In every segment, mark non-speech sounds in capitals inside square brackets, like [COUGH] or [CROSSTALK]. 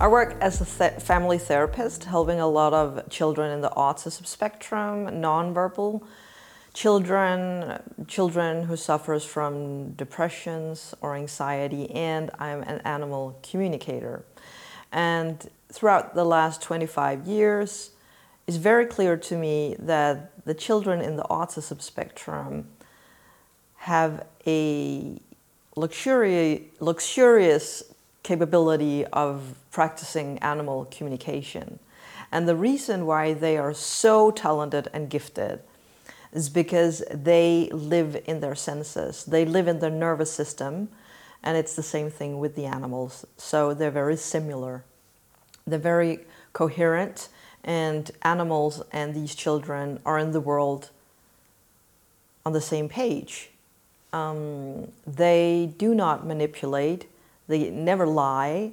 I work as a th- family therapist, helping a lot of children in the autism spectrum, nonverbal children, children who suffers from depressions or anxiety, and I'm an animal communicator. And throughout the last 25 years, it's very clear to me that the children in the autism spectrum have a luxury, luxurious capability of practicing animal communication. And the reason why they are so talented and gifted is because they live in their senses, they live in their nervous system, and it's the same thing with the animals. So they're very similar. They're very coherent, and animals and these children are in the world on the same page. Um, they do not manipulate, they never lie,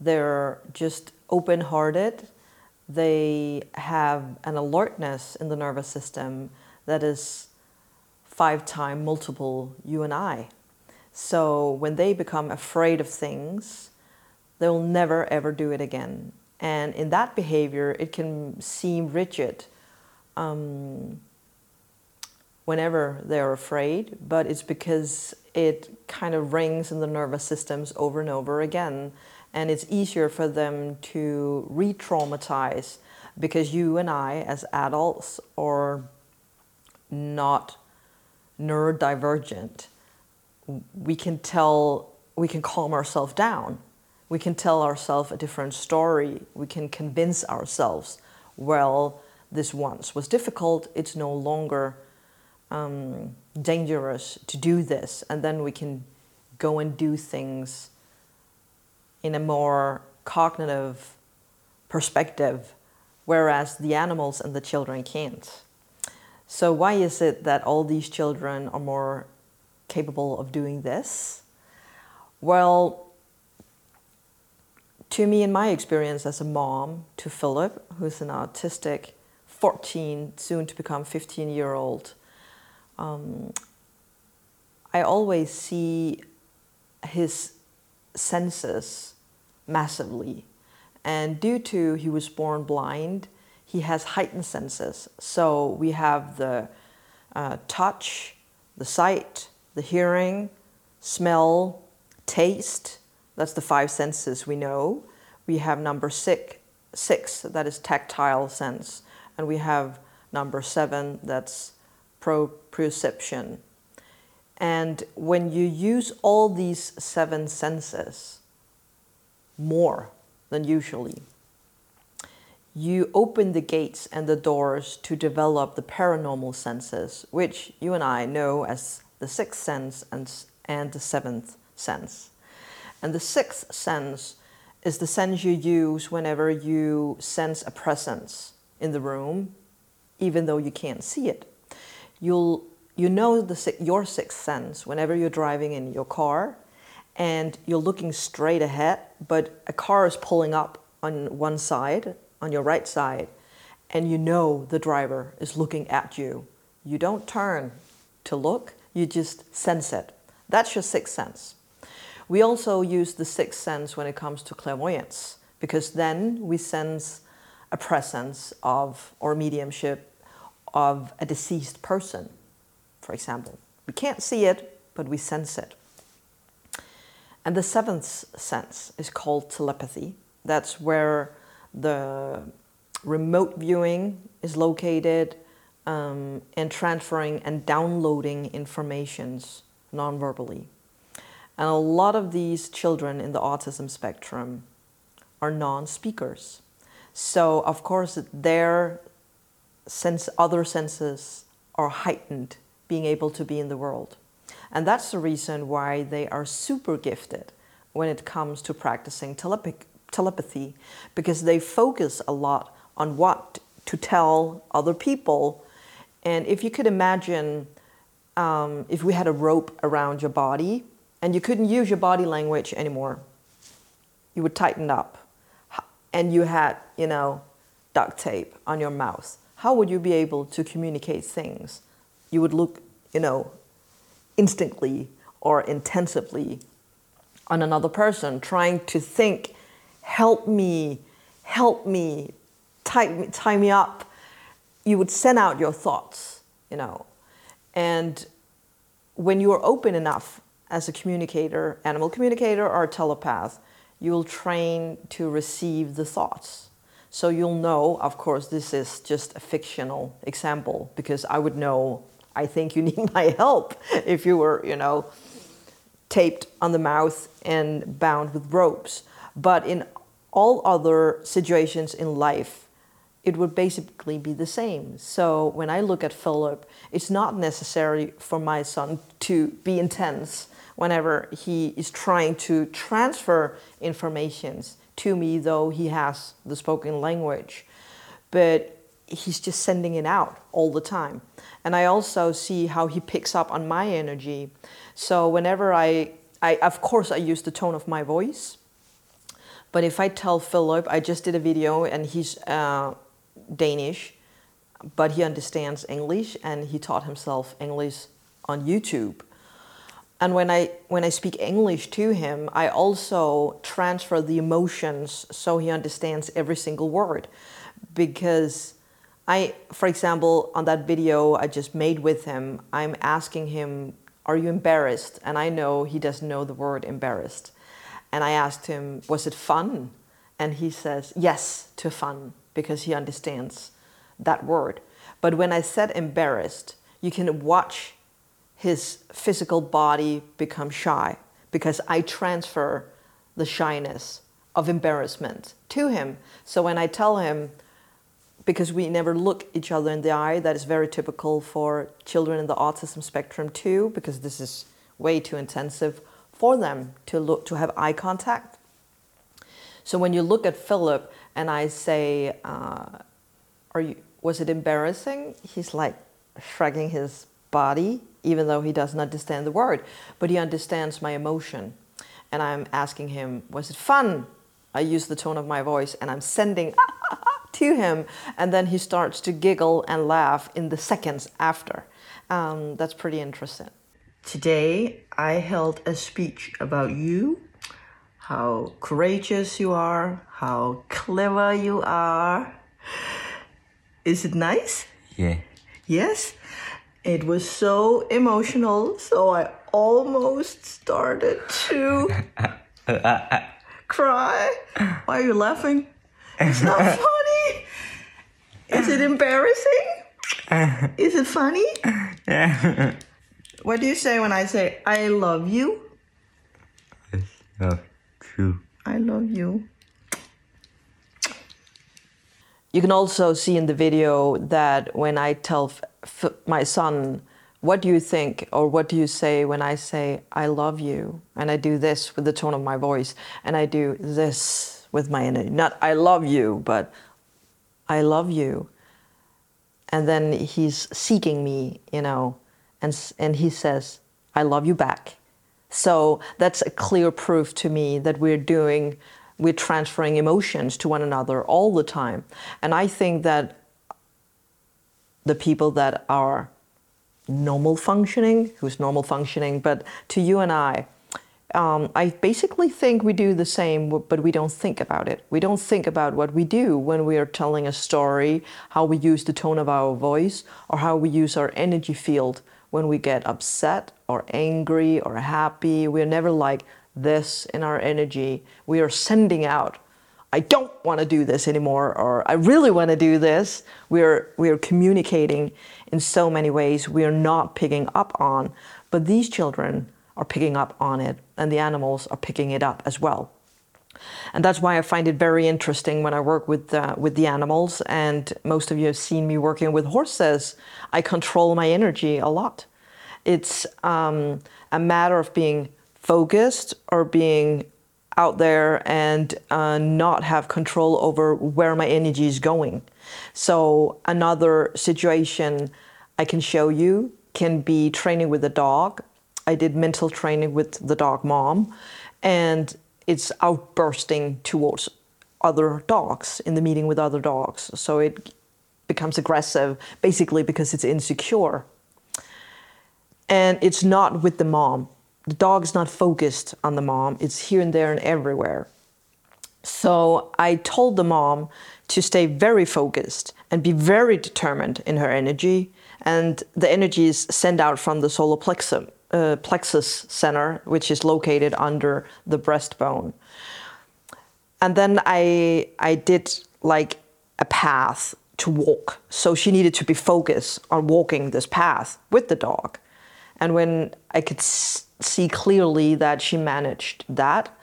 they're just open hearted, they have an alertness in the nervous system that is five time multiple you and I. So when they become afraid of things, they'll never ever do it again. And in that behavior, it can seem rigid um, whenever they're afraid, but it's because it kind of rings in the nervous systems over and over again. And it's easier for them to re traumatize because you and I, as adults, are not neurodivergent. We can tell, we can calm ourselves down we can tell ourselves a different story. We can convince ourselves, well, this once was difficult, it's no longer um, dangerous to do this. And then we can go and do things in a more cognitive perspective, whereas the animals and the children can't. So, why is it that all these children are more capable of doing this? Well, to me, in my experience as a mom to Philip, who's an autistic 14, soon to become 15 year old, um, I always see his senses massively. And due to he was born blind, he has heightened senses. So we have the uh, touch, the sight, the hearing, smell, taste, that's the five senses we know. We have number six, six that is tactile sense, and we have number seven that's proprioception. And when you use all these seven senses more than usually, you open the gates and the doors to develop the paranormal senses, which you and I know as the sixth sense and, and the seventh sense. And the sixth sense is the sense you use whenever you sense a presence in the room, even though you can't see it. You'll you know the, your sixth sense whenever you're driving in your car and you're looking straight ahead, but a car is pulling up on one side, on your right side, and you know the driver is looking at you. You don't turn to look, you just sense it. That's your sixth sense. We also use the sixth sense when it comes to clairvoyance, because then we sense a presence of or mediumship of a deceased person, for example. We can't see it, but we sense it. And the seventh sense is called telepathy. That's where the remote viewing is located um, and transferring and downloading informations non-verbally. And a lot of these children in the autism spectrum are non speakers. So, of course, their sense, other senses are heightened, being able to be in the world. And that's the reason why they are super gifted when it comes to practicing telepath- telepathy, because they focus a lot on what to tell other people. And if you could imagine um, if we had a rope around your body and you couldn't use your body language anymore. You would tighten up. And you had, you know, duct tape on your mouth. How would you be able to communicate things? You would look, you know, instantly or intensively on another person, trying to think help me, help me, tie, me, tie me up. You would send out your thoughts, you know. And when you are open enough as a communicator, animal communicator or telepath, you'll train to receive the thoughts. So you'll know, of course, this is just a fictional example because I would know, I think you [LAUGHS] need my help if you were, you know, taped on the mouth and bound with ropes. But in all other situations in life, it would basically be the same. So when I look at Philip, it's not necessary for my son to be intense whenever he is trying to transfer informations to me, though he has the spoken language. But he's just sending it out all the time. And I also see how he picks up on my energy. So whenever I, I of course, I use the tone of my voice. But if I tell Philip, I just did a video and he's uh, Danish, but he understands English and he taught himself English on YouTube. And when I when I speak English to him, I also transfer the emotions so he understands every single word. Because I, for example, on that video I just made with him, I'm asking him, "Are you embarrassed?" And I know he doesn't know the word embarrassed. And I asked him, "Was it fun?" And he says, "Yes, to fun," because he understands that word. But when I said embarrassed, you can watch his physical body become shy because I transfer the shyness of embarrassment to him. So when I tell him, because we never look each other in the eye, that is very typical for children in the autism spectrum too, because this is way too intensive for them to look to have eye contact. So when you look at Philip and I say, uh, "Are you? Was it embarrassing?" He's like shrugging his body even though he doesn't understand the word, but he understands my emotion. And I'm asking him, Was it fun? I use the tone of my voice and I'm sending [LAUGHS] to him, and then he starts to giggle and laugh in the seconds after. Um, that's pretty interesting. Today, I held a speech about you, how courageous you are, how clever you are. Is it nice? Yeah. Yes? It was so emotional, so I almost started to [LAUGHS] cry. Why are you laughing? It's not [LAUGHS] funny. Is it embarrassing? [LAUGHS] Is it funny? Yeah. What do you say when I say I love you? Love you. I love you. You can also see in the video that when I tell f- f- my son, What do you think, or what do you say when I say, I love you? And I do this with the tone of my voice, and I do this with my energy. Not I love you, but I love you. And then he's seeking me, you know, and, and he says, I love you back. So that's a clear proof to me that we're doing, we're transferring emotions to one another all the time. And I think that the people that are normal functioning, who's normal functioning, but to you and I, um, I basically think we do the same, but we don't think about it. We don't think about what we do when we are telling a story, how we use the tone of our voice, or how we use our energy field when we get upset or angry or happy. We're never like this in our energy. We are sending out, I don't want to do this anymore, or I really want to do this. We're, we're communicating in so many ways we are not picking up on. But these children are picking up on it, and the animals are picking it up as well. And that's why I find it very interesting when I work with uh, with the animals. And most of you have seen me working with horses. I control my energy a lot. It's um, a matter of being focused or being out there and uh, not have control over where my energy is going. So another situation I can show you can be training with a dog. I did mental training with the dog mom, and it's outbursting towards other dogs in the meeting with other dogs. So it becomes aggressive basically because it's insecure. And it's not with the mom. The dog's not focused on the mom, it's here and there and everywhere. So I told the mom to stay very focused and be very determined in her energy. And the energy is sent out from the solar plexus, uh, plexus center, which is located under the breastbone. And then I I did like a path to walk. So she needed to be focused on walking this path with the dog. And when I could see clearly that she managed that,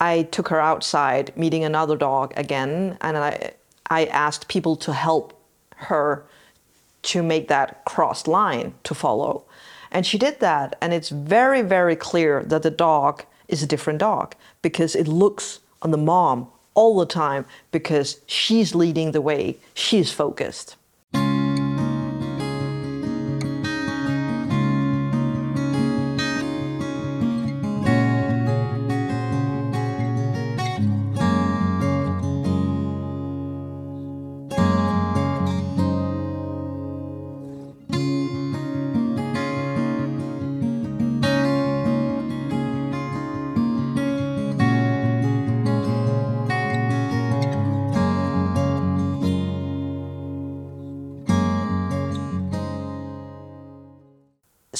I took her outside meeting another dog again and I I asked people to help her to make that crossed line to follow. And she did that and it's very very clear that the dog is a different dog because it looks on the mom all the time because she's leading the way, she's focused.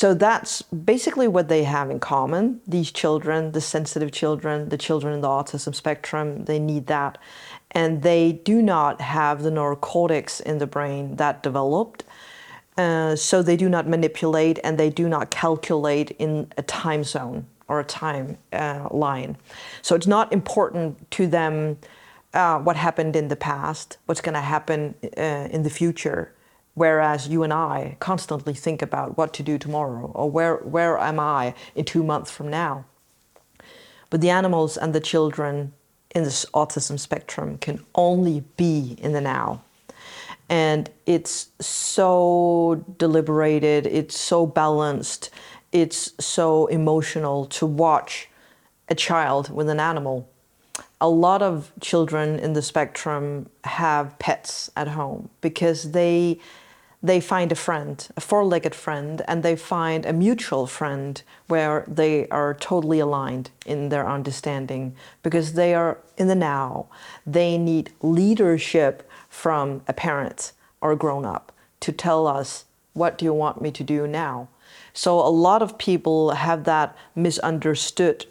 So that's basically what they have in common. These children, the sensitive children, the children in the autism spectrum, they need that. And they do not have the neurocortex in the brain that developed. Uh, so they do not manipulate and they do not calculate in a time zone or a time uh, line. So it's not important to them uh, what happened in the past, what's going to happen uh, in the future Whereas you and I constantly think about what to do tomorrow or where, where am I in two months from now. But the animals and the children in this autism spectrum can only be in the now. And it's so deliberated, it's so balanced, it's so emotional to watch a child with an animal. A lot of children in the spectrum have pets at home because they they find a friend, a four legged friend, and they find a mutual friend where they are totally aligned in their understanding because they are in the now. They need leadership from a parent or a grown up to tell us, what do you want me to do now? So a lot of people have that misunderstood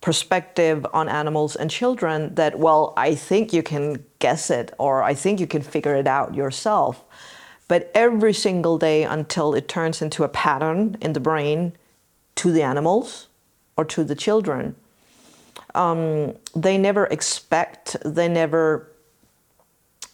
perspective on animals and children that, well, I think you can guess it or I think you can figure it out yourself. But every single day until it turns into a pattern in the brain to the animals or to the children, um, they never expect, they never,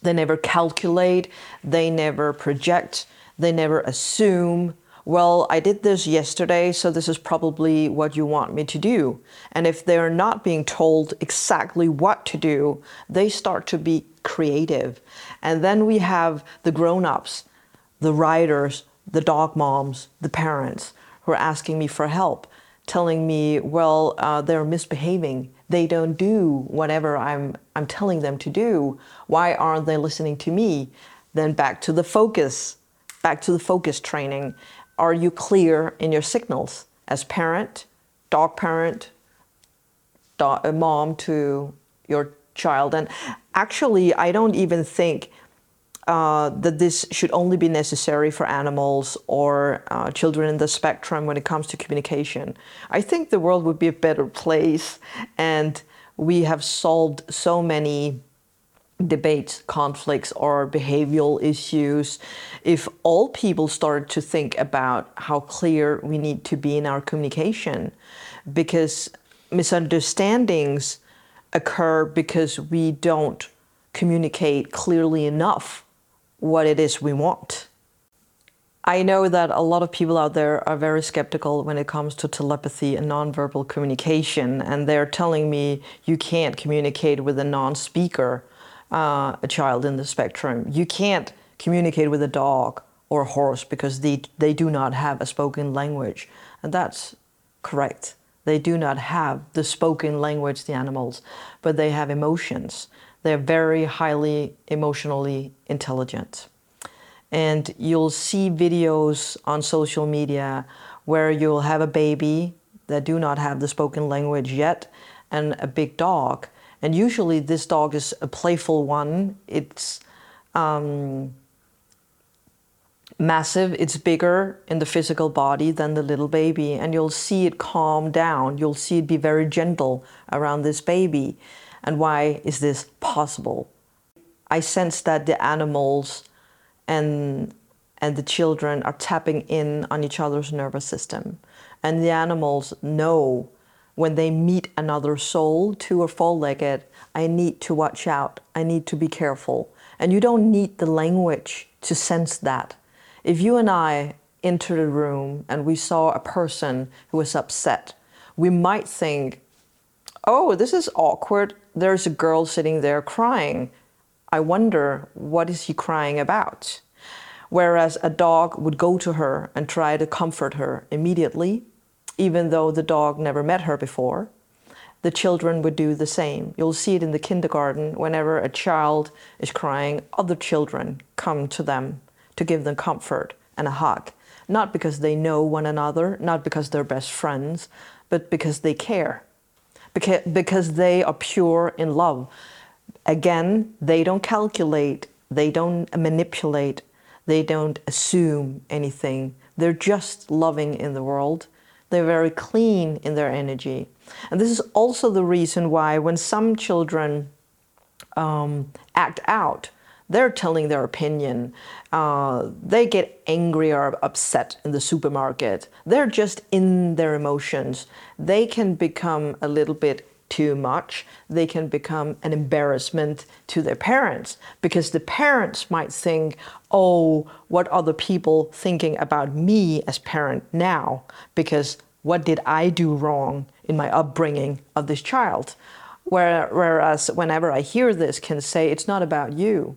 they never calculate, they never project, they never assume. Well, I did this yesterday, so this is probably what you want me to do. And if they're not being told exactly what to do, they start to be creative. And then we have the grown ups the writers, the dog moms, the parents who are asking me for help, telling me, well, uh, they're misbehaving. They don't do whatever I'm, I'm telling them to do. Why aren't they listening to me? Then back to the focus, back to the focus training. Are you clear in your signals as parent, dog parent, dog, mom to your child? And actually, I don't even think uh, that this should only be necessary for animals or uh, children in the spectrum when it comes to communication. I think the world would be a better place, and we have solved so many debates, conflicts, or behavioral issues if all people started to think about how clear we need to be in our communication. Because misunderstandings occur because we don't communicate clearly enough what it is we want. I know that a lot of people out there are very skeptical when it comes to telepathy and nonverbal communication, and they're telling me you can't communicate with a non speaker, uh, a child in the spectrum. You can't communicate with a dog or a horse because they, they do not have a spoken language. And that's correct. They do not have the spoken language, the animals, but they have emotions. They're very highly emotionally intelligent. And you'll see videos on social media where you'll have a baby that do not have the spoken language yet and a big dog. And usually, this dog is a playful one. It's um, massive, it's bigger in the physical body than the little baby, and you'll see it calm down. You'll see it be very gentle around this baby. And why is this possible? I sense that the animals and and the children are tapping in on each other's nervous system. And the animals know when they meet another soul, two or four legged, I need to watch out. I need to be careful. And you don't need the language to sense that. If you and I entered a room and we saw a person who was upset, we might think, oh, this is awkward. There's a girl sitting there crying. I wonder, what is he crying about? Whereas a dog would go to her and try to comfort her immediately, even though the dog never met her before. The children would do the same. You'll see it in the kindergarten. Whenever a child is crying, other children come to them to give them comfort and a hug. Not because they know one another, not because they're best friends, but because they care. Because, because they are pure in love. Again, they don't calculate, they don't manipulate, they don't assume anything. They're just loving in the world. They're very clean in their energy. And this is also the reason why, when some children um, act out, they're telling their opinion. Uh, they get angry or upset in the supermarket. They're just in their emotions. They can become a little bit too much, they can become an embarrassment to their parents because the parents might think, oh, what are the people thinking about me as parent now? Because what did I do wrong in my upbringing of this child? Whereas whenever I hear this, can say it's not about you.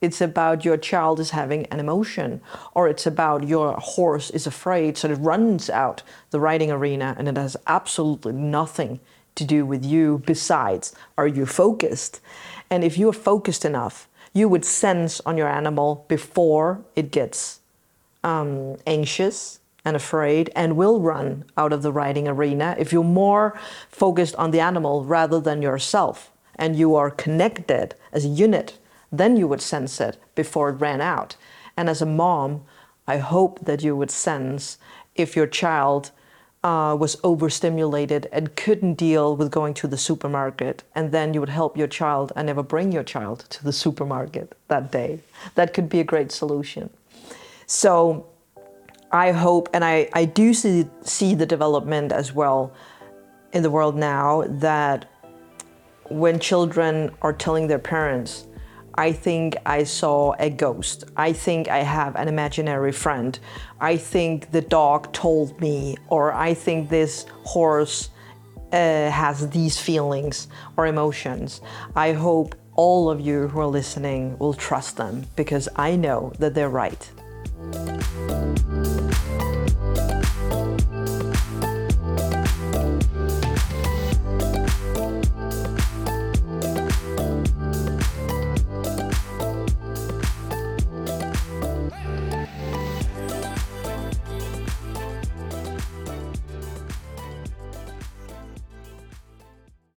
It's about your child is having an emotion, or it's about your horse is afraid, so it runs out the riding arena, and it has absolutely nothing to do with you besides are you focused? And if you're focused enough, you would sense on your animal before it gets um, anxious and afraid and will run out of the riding arena. If you're more focused on the animal rather than yourself and you are connected as a unit, then you would sense it before it ran out. And as a mom, I hope that you would sense if your child uh, was overstimulated and couldn't deal with going to the supermarket, and then you would help your child and never bring your child to the supermarket that day. That could be a great solution. So I hope, and I, I do see, see the development as well in the world now that when children are telling their parents, I think I saw a ghost. I think I have an imaginary friend. I think the dog told me, or I think this horse uh, has these feelings or emotions. I hope all of you who are listening will trust them because I know that they're right.